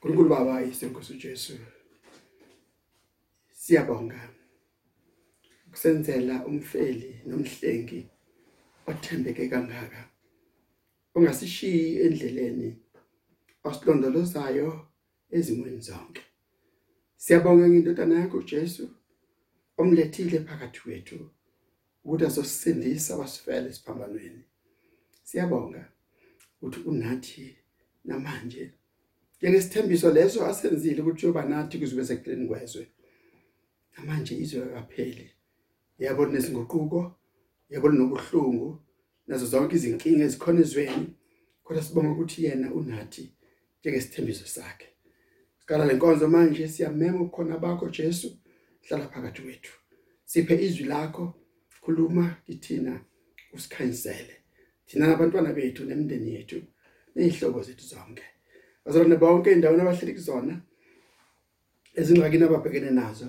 nkulunkulu baba isenkosi ujesu siyabonga. Kusenzela umfeli nomhlengi othembeke kangaka. Ungasishiyi endleleni osilondolozayo ezimweni zonke. Siyabonga ngindodana yakho uJesu omlethile phakathi kwethu ukuthi azosindisa wasifela esiphambanweni. Siyabonga ukuthi unathi namanje njengesithembiso leso asenzile ukuthi uyoba nathi kuzibe sekupheleni kwezwe. Namanje izwe kapheli yabona nesinguquko yabona nobuhlungu nazo zonke izinkinga ezikhona ezweni. Kodwa sibonga ukuthi yena unathi njengesithembiso sakhe. Sikala lenkonzo manje siyamema ukukhona bakho Jesu. Hlala phakathi kwethu. Siphe izwi lakho. Khuluma kithina usikhanyisele thina nabantwana bethu nemindeni yethu nezihlobo zethu zonke. Bazalwane bonke indawo abahleli kuzona ezingxakini ababhekene nazo.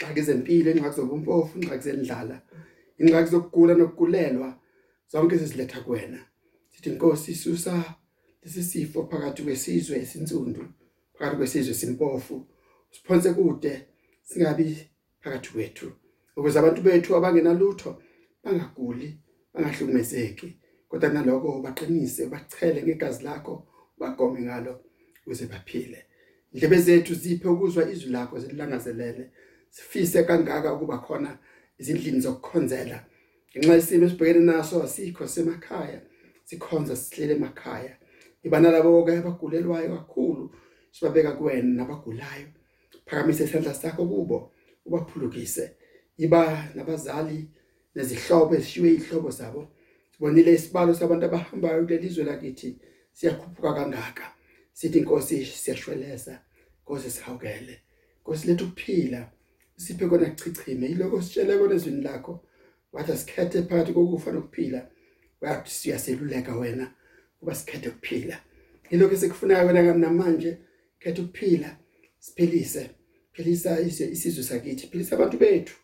Ingxaki zempilo ingxaki zobumpofu ingxaki zendlala ingxaki zokugula nokugulelwa zonke siziletha kuwena. Sithi inkosi isusa lesi sifo phakathi kwesizwe esinsundu phakathi kwesizwe simpofu siphonse kude singabi phakathi kwethu. Ukuze abantu bethu abangenalutho bangaguli bangahlukumezeki. Kodwa naloko baqinise bachele ngegazi lakho bagome ngalo. Ukuze baphile indlebe zethu ziphe ukuzwa izwi lakho zilangazelele sifise kangaka ukuba khona izindlini zokukhonzela. Ngenxa yesimo esibhekene naso asikho semakhaya sikhonza sihlele emakhaya. Ibana labo ke abagulelwayo kakhulu sibabeka kuwena nabagulayo. Phakamise isandla sakho kubo ubaphulukise. Iba nabazali nezihlobo ezishiwe izihlobo zabo. Sibonile isibalo sabantu abahambayo kulelizwe lakithi siyakhuphuka kangaka. Sithi inkosi siyashweleza. Inkosi sihawukele. Inkosi lethu kuphila. Siphe kona chichime yiloko sitshele kona ezwini lakho. Wathi sikhethe phakathi kokufa nokuphila. Wathi siyaseluleka wena kuba sikhethe ukuphila. Yiloko esikufunayo wena namanje khetha ukuphila. Siphilise. Philisa isizwe sakithi. Philisa abantu bethu.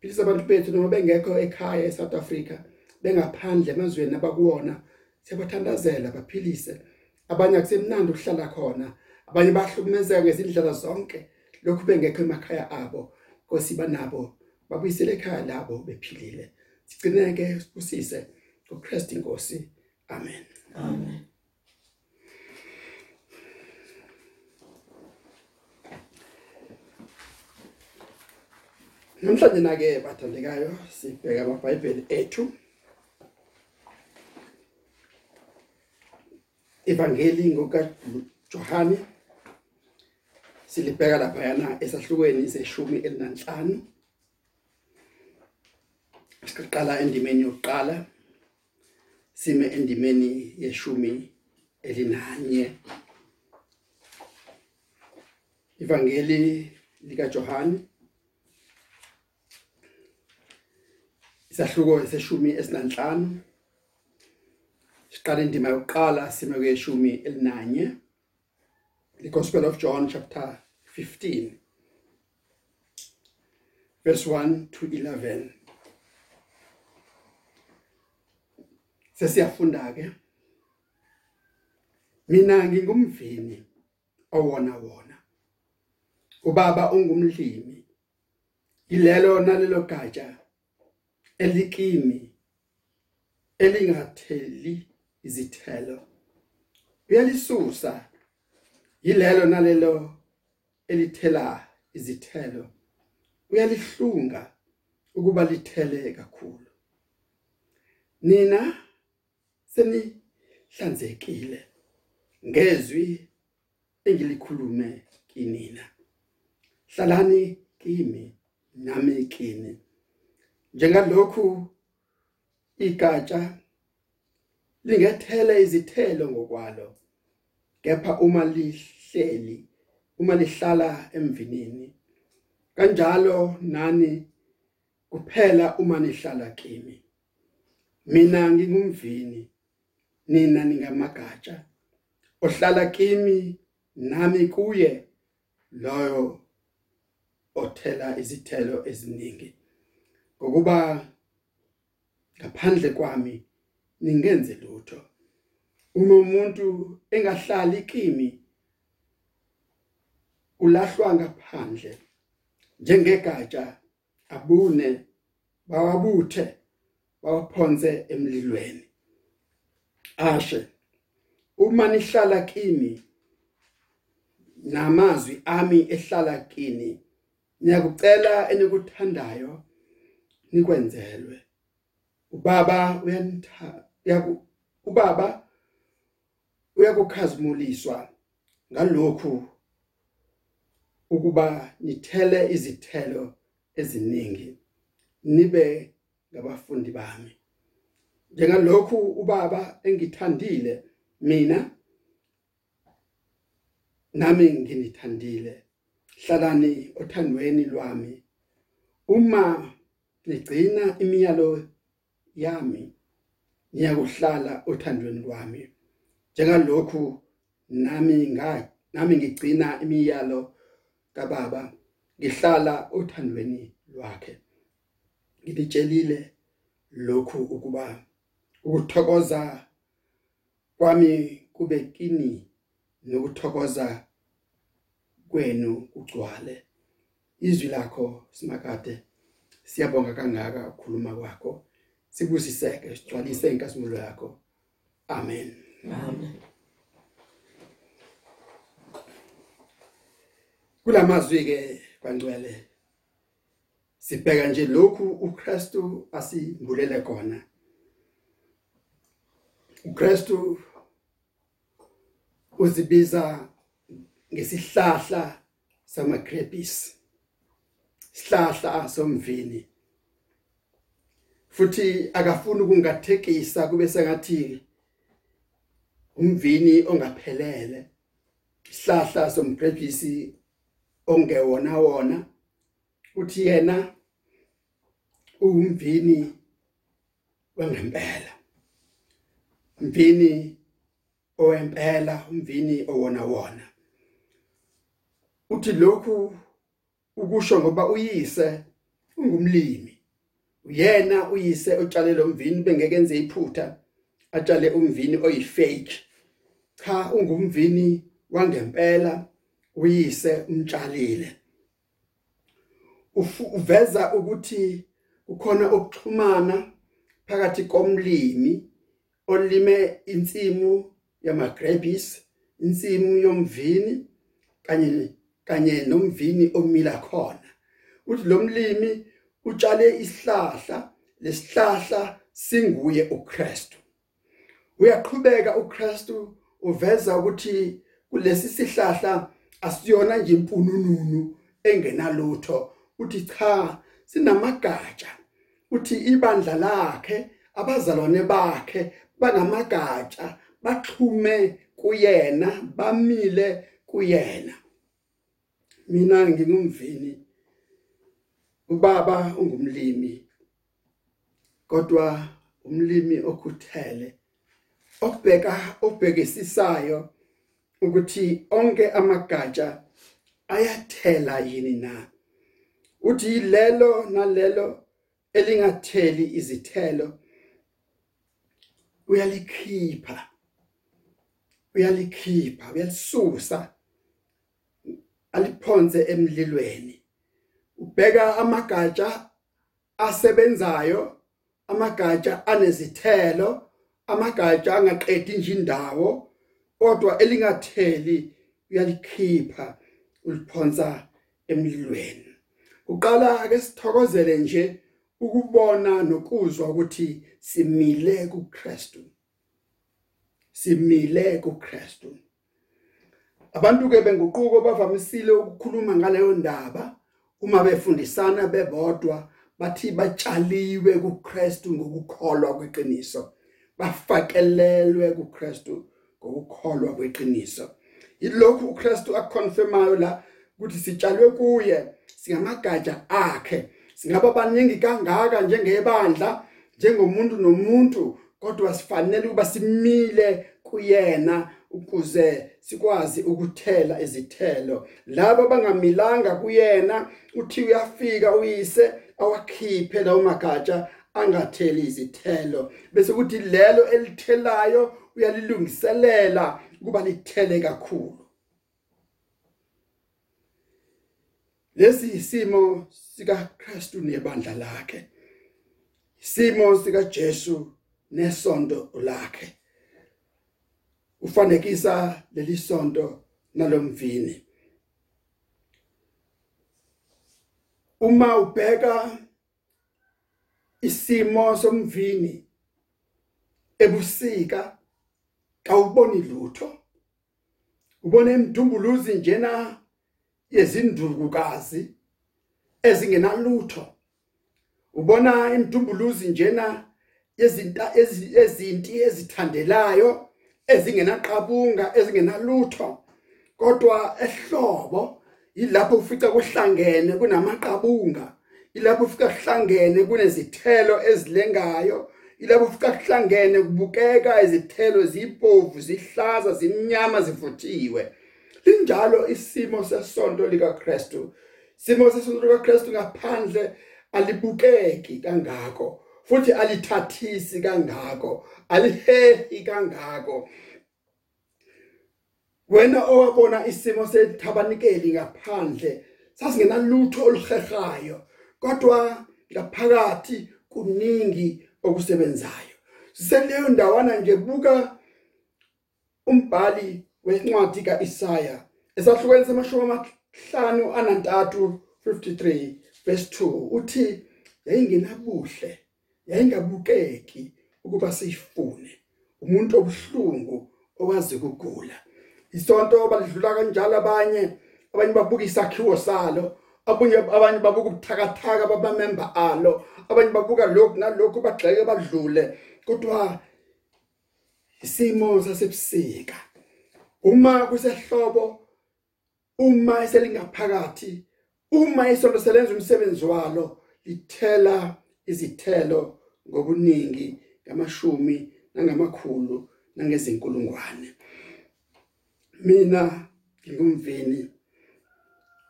Philisa abantu bethu noma bengekho ekhaya eSouth Africa bengaphandle emazweni abakuwona. Siyabathandazela baphilise. Abanye akusemnandi ukuhlala khona. Abanye bahlukumezeka ngezindlela zonke. Lokhu bengekho emakhaya abo Nkosi banabo babuyisele ekhaya labo bephilile. Sigcineke sibusise ngoChrist inkosi. Amen. Amen. Namhlanje na ke bathandekayo sibheka amaBhayibheli ethu. Evangeli ngoka Johani silibheka lapha yana esahlukweni seshumi elinanhlanu. Siqala endimeni yokuqala sime endimeni yeshumi elinanye. Evangeli lika Johani isahluko seshumi esinanhlanu. Siqala indima yokuqala sime kweshumi elinanye the gospel of John chapter 15 verse 1 to 11 Sesiyafunda ke Mina ngingumvini owona wona Ubaba ungumlimi. Ilelo nalelo gatsha elikimi elingatheli izithelo. Uyalisusa. Yilelo nalelo elithela izithelo. Uyalihlunga ukuba lithele kakhulu. Nina senihlanzekile. Ngezwi engilikhulume kinina. Hlalani kimi nami kini. Njengalokhu igatsha lingethele izithelo ngokwalo kepha uma lihleli uma lihlala emvinini kanjalo nani kuphela uma nihlala kimi. Mina ngingumvini nina ningamagatsha ohlala kimi nami kuye loyo othela izithelo eziningi. Ngokuba ngaphandle kwami ningenze lutho. Uma umuntu engahlali kimi ulahlwa ngaphandle njengegatsha abune bawabuthe bawaphonse emlilweni. Ashe uma nihlala kimi namazwi ami ehlala kini niyakucela enikuthandayo nikwenzelwe. Ubaba uyanitha ubaba uyakukhazimuliswa ngalokhu ukuba nithele izithelo eziningi nibe ngabafundi bami. Njengalokhu ubaba engithandile mina nami nginithandile. Hlalani othandweni lwami. Uma nigcina imiyalo yami niyakuhlala othandweni lwami njengalokhu nami nga nami ngigcina imiyalo kaBaba ngihlala othandweni lwakhe. Ngilitshelile lokhu ukuba ukuthokoza kwami kube kini nokuthokoza kwenu kugcwale. Izwi lakho simakade siyabonga kangaka ukukhuluma kwakho. Sibusiseke sigcwalise inkazimulo yakho. Amen. Amen. Kulamazwi ke kwangcwele sibheka nje lokhu uKristu asimbulele khona uKristu uzibiza ngesihlahla samagrebisi sihlahla somvini. Futhi akafuni ukungathekisa kube sengathi umvini ongaphelele isihlahla somgrebisi ongewona wona. Uthi yena umvini wangempela umvini owempela umvini owona wona. Uthi lokhu ukusho ngoba uyise ungumlimi. Uyena uyise otshale lo mvini bengeke enze iphutha atshale umvini oyifake. Cha ungumvini wangempela uyise umtshalile. Uveza ukuthi kukhona ukuxhumana phakathi komlimi olime insimu yamagrapes insimu yomvini kanye kanye nomvini omila khona. Uthi lo mlimi utshale isihlahla lesihlahla singuye uKristu. Uyaqhubeka uKristu uveza ukuthi kulesi sihlahla asiyona nje impunununu engenalutho. Uthi cha sinamagatsha. Uthi ibandla lakhe abazalwane bakhe bangamagatsha baxhume kuyena bamile kuyena. Mina ngingumvini ubaba ungumlimi kodwa umlimi okhuthele obheka obhekisisayo ukuthi onke amagatsha ayathela yini na. Uthi lelo nalelo elingatheli izithelo uyalikhipha uyalikhipha uyalisusa aliphonse emlilweni. Ubheka amagatsha asebenzayo amagatsha anezithelo amagatsha angaqedi nje indawo kodwa elingatheli uyalikhipha uliphonsa emlilweni. Uqala ake sithokozele nje ukubona nokuzwa ukuthi simile kuKristu. Simile kuKristu. Abantu ke benguquko bavamisile ukukhuluma ngaleyo ndaba. Uma befundisana bebodwa bathi batshaliwe kuKristu ngokukholwa kweqiniso. Bafakelelwe kuKristu ngokukholwa kweqiniso. Ilokhu uKristu akonfirmayo la ukuthi sitshalwe kuye singamagatsha akhe singaba baningi kangaka njengebandla njengomuntu nomuntu kodwa sifanele ukuba simile kuyena ukuze sikwazi ukuthela izithelo. Labo bangamilanga kuyena uthi uyafika uyise awakhiphe lawo magatsha angatheli izithelo. Bese kuthi lelo elithelayo uyalilungiselela kuba lithele kakhulu. Lesi isimo sika Kristu nebandla lakhe. Isimo sika Jesu nesonto lakhe. Ufanekisa leli sonto nalomvini uma ubheka isimo somvini ebusika awuboni lutho. Ubona imdumbuluzi njena yezindukukazi ezingenalutho. Ubona imdumbuluzi njena yezinta ezinti ezithandelayo. Ezingenaqabunga ezingenalutho. Kodwa ehlobo yilapho ufica kuhlangene kunamaqabunga ilapho ufika kuhlangene kunezithelo ezilengayo ilapho ufika kuhlangene kubukeka izithelo zibomvu zihlaza zimnyama zivuthiwe. Linjalo isimo sesonto lika Kristu simo sesonto lika Kristu ngaphandle alibukeki kangako. Futhi alithathisi kangako alihehi kangako. Wena owabona isimo sethabanikeli ngaphandle sasingenalutho oluhehayo kodwa ngaphakathi kuningi okusebenzayo. Siseleyo ndawana nje buka umbhali wencwadi kaIsaya esahlukweni samashumi amahlanu anantathu 53 verse 2 uthi yayingenabuhle. Yayingabukeki ukuba siyifune. Umuntu obuhlungu owazi ukugula. Isonto balidlula kanjalo abanye abanye babuka isakhiwo salo abanye abanye babuka ubuthakathaka babamember alo abanye babuka lokhu nalokhu bagxeke badlule. Kodwa isimo sasebusika. Uma kusehlobo uma eselingaphakathi uma isonto selenza umsebenzi walo lithela izithelo ngobuningi ngamashumi nangamakhulu nangezinkulungwane. Mina ngingumvini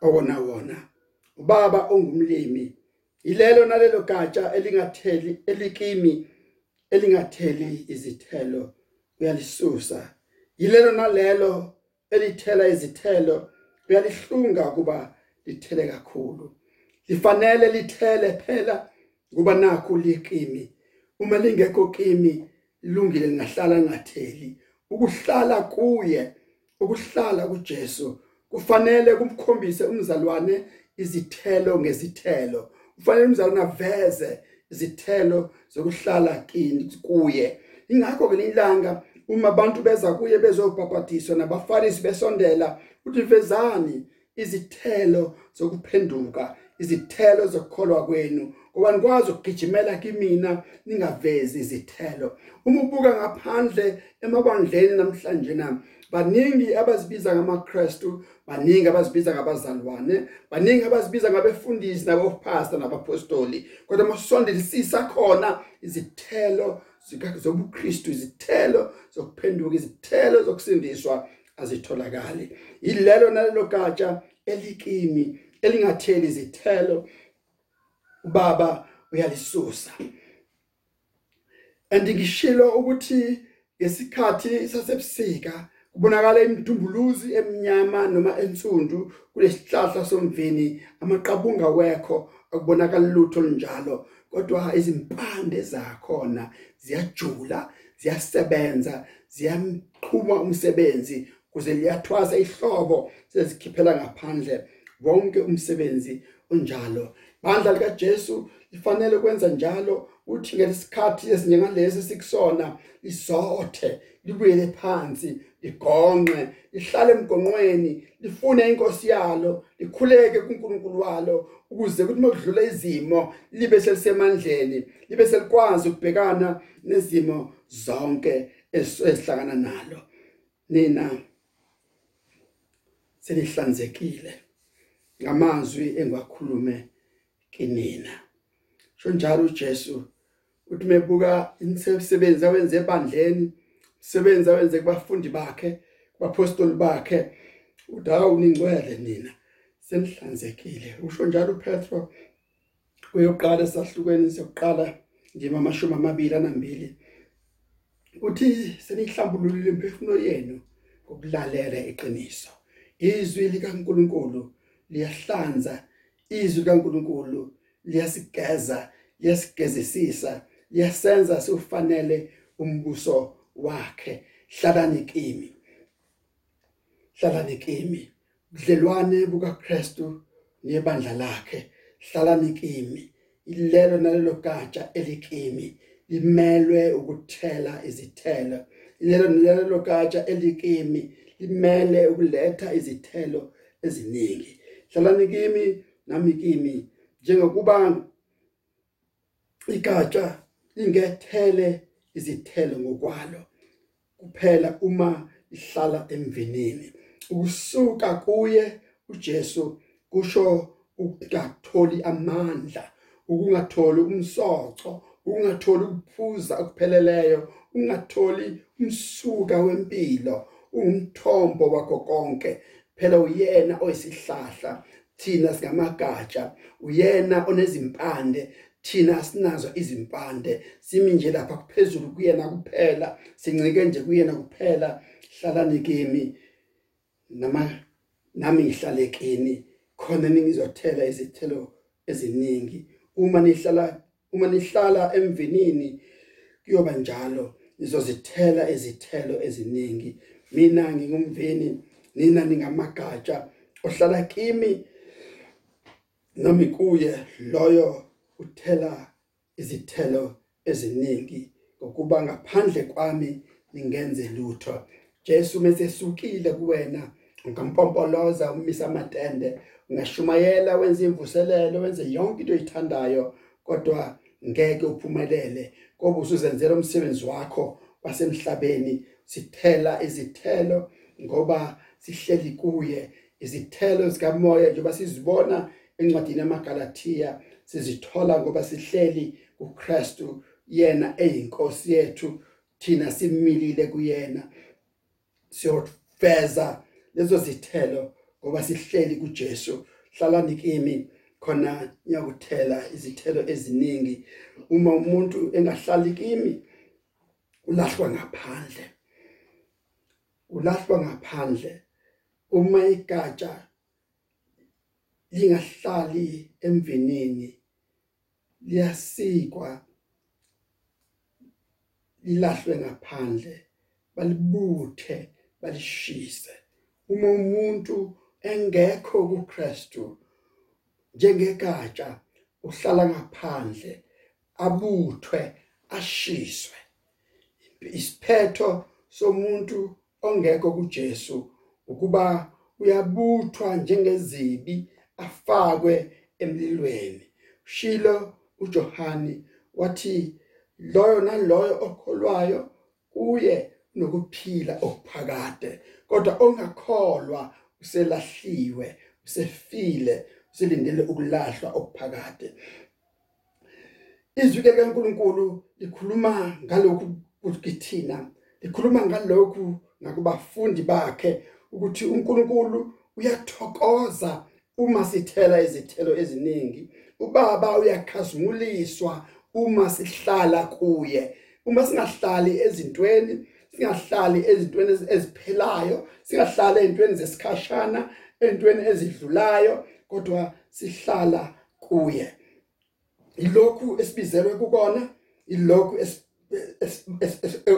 owona wona. Ubaba ongumlimi ilelo nalelo gatsha elingatheli elikimi elingatheli izithelo. Uyalisusa. Yilelo nalelo elithela izithelo. Uyalihlunga kuba lithele kakhulu. Lifanele lithele phela kuba nakho likimi uma lingekho kimi lungile lingahlala ngatheli. Ukuhlala kuye ukuhlala kuJesu kufanele kumkhombise umzalwane izithelo ngezithelo. Ufanele umzalwane aveze izithelo zokuhlala kini kuye. Ingakho ke ilanga uma abantu beza kuye bezobhabhadiswa nabafarisi besondela uthi vezani izithelo zokuphenduka izithelo zokukholwa kwenu ngoba nikwazi ukugijimela kimina ningavezi izithelo. Uma ubuka ngaphandle emabandleni namhlanje nami baningi abazibiza ngamaKristu baningi abazibiza ngabazalwane baningi abazibiza ngabefundisi nabopastor nabapostoli. Kodwa masondisisa khona izithelo zobuKristu izithelo zokuphenduka izithelo zokusindiswa azitholakali. Yilelo nalelo gatsha elikimi elingatheli izithelo ubaba uyalisusa. Andingishilo ukuthi ngesikhathi sasebusika kubonakala imdumbuluzi eminyama noma ensundu kulesihlahla somvini amaqabunga wekho akubonakala lutho njalo kodwa izimpande zakhona ziyajula ziyasebenza ziyamqhuma umsebenzi kuze liyathwasa ihlobo sezikhiphela ngaphandle wonke umsebenzi onjalo. Bandla lika Jesu lifanele kwenza njalo. Uthi ngelesikhathi esinjengalesi sikusona isothe libuyele phansi ligonqe lihlale emgonqweni lifune inkosi yalo likhuleke kuNkulunkulu walo ukuze kuthi makudlula izimo libe selisemandleni libe selikwazi ukubhekana nezimo zonke esihlangana nalo. Nina selihlanzekile ngamazwi engiwakhulume kinina sho njalo uJesu uthi mebuka imisebenzi awenze ebandleni sebenza wenze kubafundi bakhe kubapostoli bakhe udawu ningcwele nina senihlanzekile. Usho njalo uPetro uyoqala esahlukweni sokuqala njema amashumi amabili anambili uthi senihlambululile imphefumulo yenu ngokulalela iqiniso. Izwi likaNkuluNkulu liyahlanza izwi kaNkuluNkulu liyasigeza liyasigezisisa liyasenza sifanele umbuso wakhe. Hlalani kimi hlalani kimi. Budlelwane bukaKristu nebandla lakhe. Hlalani kimi. Ilelo nalelo gatsha elikimi limelwe ukuthela izithelo. Ilelo nalelo gatsha elikimi limele ukuletha izithelo eziningi. Hlalani kimi nami kimi njengokuba igatsha ingethele izithelo ngokwalo. Kuphela uma ihlala emvinini. Ukusuka kuye uJesu kusho ukungatholi amandla ukungatholi umsoco ukungatholi ukuphuza okupheleleyo ungatholi umsuka wempilo ungumthombo wakho konke. Phela uyena oyisihlahla thina singamagatsha uyena onezimpande thina sinazo izimpande. Simi nje lapha kuphezulu kuyena kuphela sincike nje kuyena kuphela. Hlalani kimi nama nami ngihlale kini khona ningizothela izithelo eziningi. Uma nihlala uma nihlala emvinini kuyoba njalo. Nizozithela izithelo eziningi. Mina ngingumvini nina ningamagatsha. Ohlala kimi nami kuye loyo uthela izithelo eziningi. Ngokuba ngaphandle kwami ningenze lutho. Jesu mesesukile kuwena ungampompoloza umisa amatende ungashumayela wenze imvuselelo wenze yonke into oyithandayo kodwa ngeke uphumelele. Ngoba usuzenzela umsebenzi wakho wasemhlabeni sithela izithelo ngoba sihleli kuye. Izithelo zikamoya njengoba sizibona encwadini yamaGalathiya sizithola ngoba sihleli kuKristu yena eyinkosi yethu thina similile kuyena. Siyofeza lezo zithelo ngoba sihleli kuJesu. Hlalani kimi khona ngiyakuthela izithelo eziningi. Uma umuntu engahlali kimi ulahlwa ngaphandle. Ulahlwa ngaphandle. Uma igatsha lingahlali emvinini liyasikwa lilahlwe ngaphandle balibuthe balishise. Uma umuntu engekho kuKristu njengegatsha uhlala ngaphandle abuthwe ashiswe. Isiphetho somuntu ongekho kuJesu ukuba uyabuthwa njengezibi afakwe emlilweni. Shilo uJohani wathi loyo naloyo okholwayo kuye nokuphila okuphakade kodwa ongakholwa uselahliwe usefile usilindele ukulahlwa okuphakade. Izwi likaNkuluNkulu likhuluma ngalokhu kithina likhuluma ngalokhu nakubafundi bakhe ukuthi uNkulunkulu uyathokoza uma sithela izithelo eziningi ubaba uyakhazumuliswa uma sihlala kuye. Uma singahlali ezintweni singahlali ezintweni eziphelayo singahlali ezintweni zesikhashana ezintweni ezidlulayo kodwa sihlala kuye. Ilokhu esibizelwe kukona ilokhu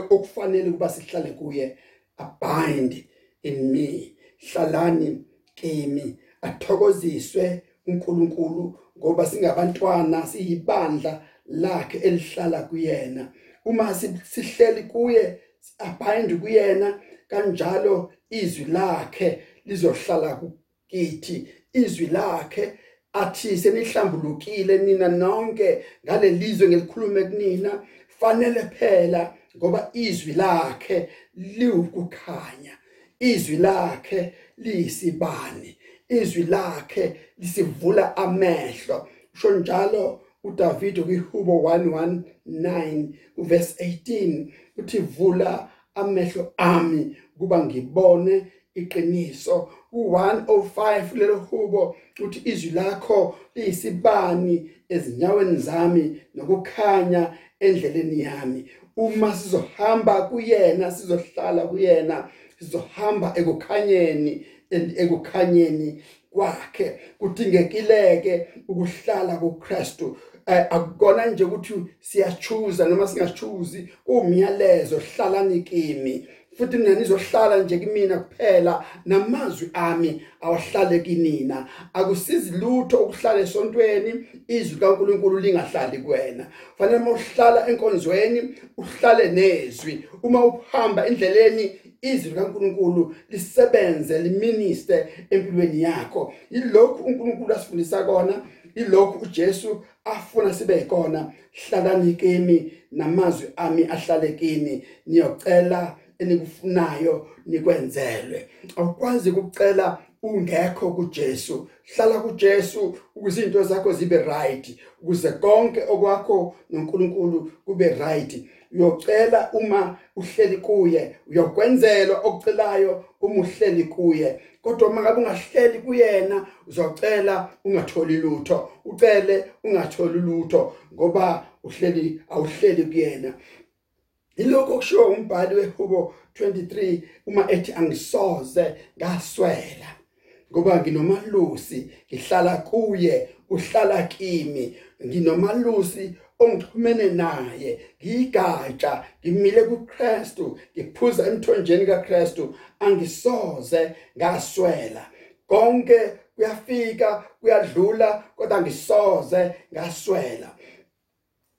okufanele kuba sihlale kuye. Abide in me hlalani kimi. Athokoziswe uNkulunkulu ngoba singabantwana siyibandla lakhe elihlala kuyena. Uma sihleli kuye abhayinde kuyena kanjalo izwi lakhe lizohlala kithi izwi lakhe athi senihlambulukile nina nonke ngalelizwe ngelikhulume kunina. Fanele phela ngoba izwi lakhe liwukukhanya. Izwi lakhe liyisibani izwi lakhe lisivula amehlo. Usho njalo uDavid kwiHubo 119 uverse 18 uthi vula amehlo ami kuba ngibone iqiniso. U105 lelo hubo uthi izwi lakho liyisibani ezinyaweni zami nokukhanya endleleni yami? Uma sizohamba kuyena sizohlala kuyena sizohamba ekukhanyeni ekukhanyeni kwakhe kudingekileke ukuhlala kuKristu. Eh, akukona nje ukuthi siyachuza noma singachuzi umyalezo hlalani kimi. Futhi mina nizohlala nje kimina kuphela namazwi ami awahlale kinina. Akusizi lutho ukuhlala esontweni izwi kaNkuluNkulu lingahlali kuwena. Fanele mawuhlala enkonzweni uhlale nezwi. Uma uhamba endleleni izwi kaNkuluNkulu lisebenze liministe empilweni yakho. Yilokhu uNkulunkulu asifundisa kona ilokhu uJesu afuna sibe ikona hlalani kimi namazwi ami ahlale kini. Niyocela enikufunayo nikwenzelwe. Awukwazi ukucela ungekho kuJesu. Hlala kuJesu ukuze izinto zakho zibe right ukuze konke okwakho noNkulunkulu kube right. Uyocela uma uhleli kuye uyokwenzelwa okucelayo uma uhleli kuye. Kodwa uma ngabe ungahleli kuyena uzocela ungatholi lutho. Ucele ungatholi lutho ngoba uhleli awuhleli kuyena. Ilokho kushiwo umbhali weHubo 23 uma ethi angisoze ngaswela ngoba nginomalusi ngihlala kuye uhlala kimi. Nginomalusi ongixhumene naye ngigatsha ngimile kuKristu ngiphuza emthonjeni kaKristu angisoze ngaswela. Konke kuyafika kuyadlula kodwa ngisoze ngaswela.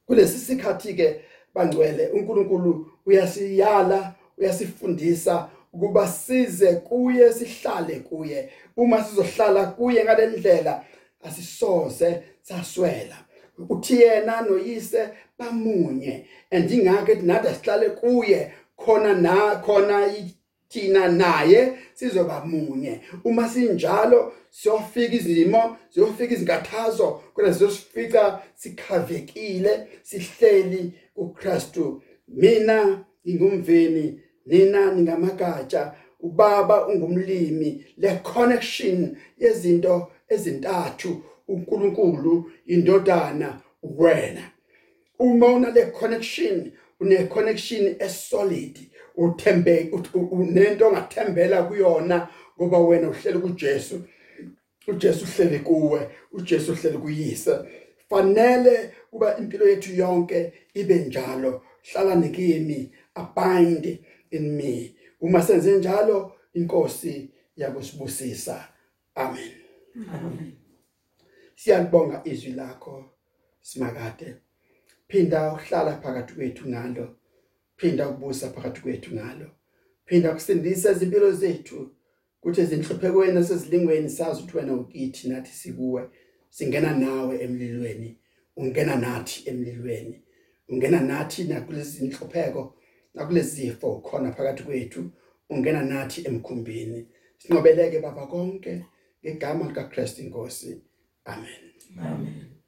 Kulesi sikhathi ke bangcwele uNkulunkulu uyasiyala uyasifundisa ukuba size kuye sihlale kuye. Uma sizohlala kuye ngalendlela asisoze saswela. Uthi yena noyise bamunye andingake nathi asihlale kuye khona na khona thina naye sizoba munye. Uma sinjalo siyofika izimo siyofika izinkathazo kodwa sizosifica sikhavekile sihleli uKristu mina ngingumveni nina ningamagatsha ubaba ungumlimi le connection yezinto ezintathu. uNkulunkulu indodana wena. Uma una le connection une connection esolid uthembe unento ongathembela kuyona ngoba wena uhleli kuJesu uJesu uhleli kuwe uJesu uhleli kuyise. Fanele kuba impilo yethu yonke ibe njalo. Hlala nikimi abide in me. Uma senze njalo inkosi yakusibusisa amen. Amen. Siyalibonga izwi lakho simakade. Phinda uhlala phakathi kwethu ngalo phinda ukubusa phakathi kwethu ngalo phinda kusindisa izimpilo zethu kuthi ezinhluphekweni nasezilingweni sazi ukuthi wena ukithi nathi sikuwe. Singena nawe emlilweni. Ungena nathi emlilweni. Ungena nathi nakulezi inhlupheko nakulezi zifo khona phakathi kwethu. Ungena nathi emkhumbini. Sinqobeleke baba konke ngegama likaKristu inkosi. Amen. Amen.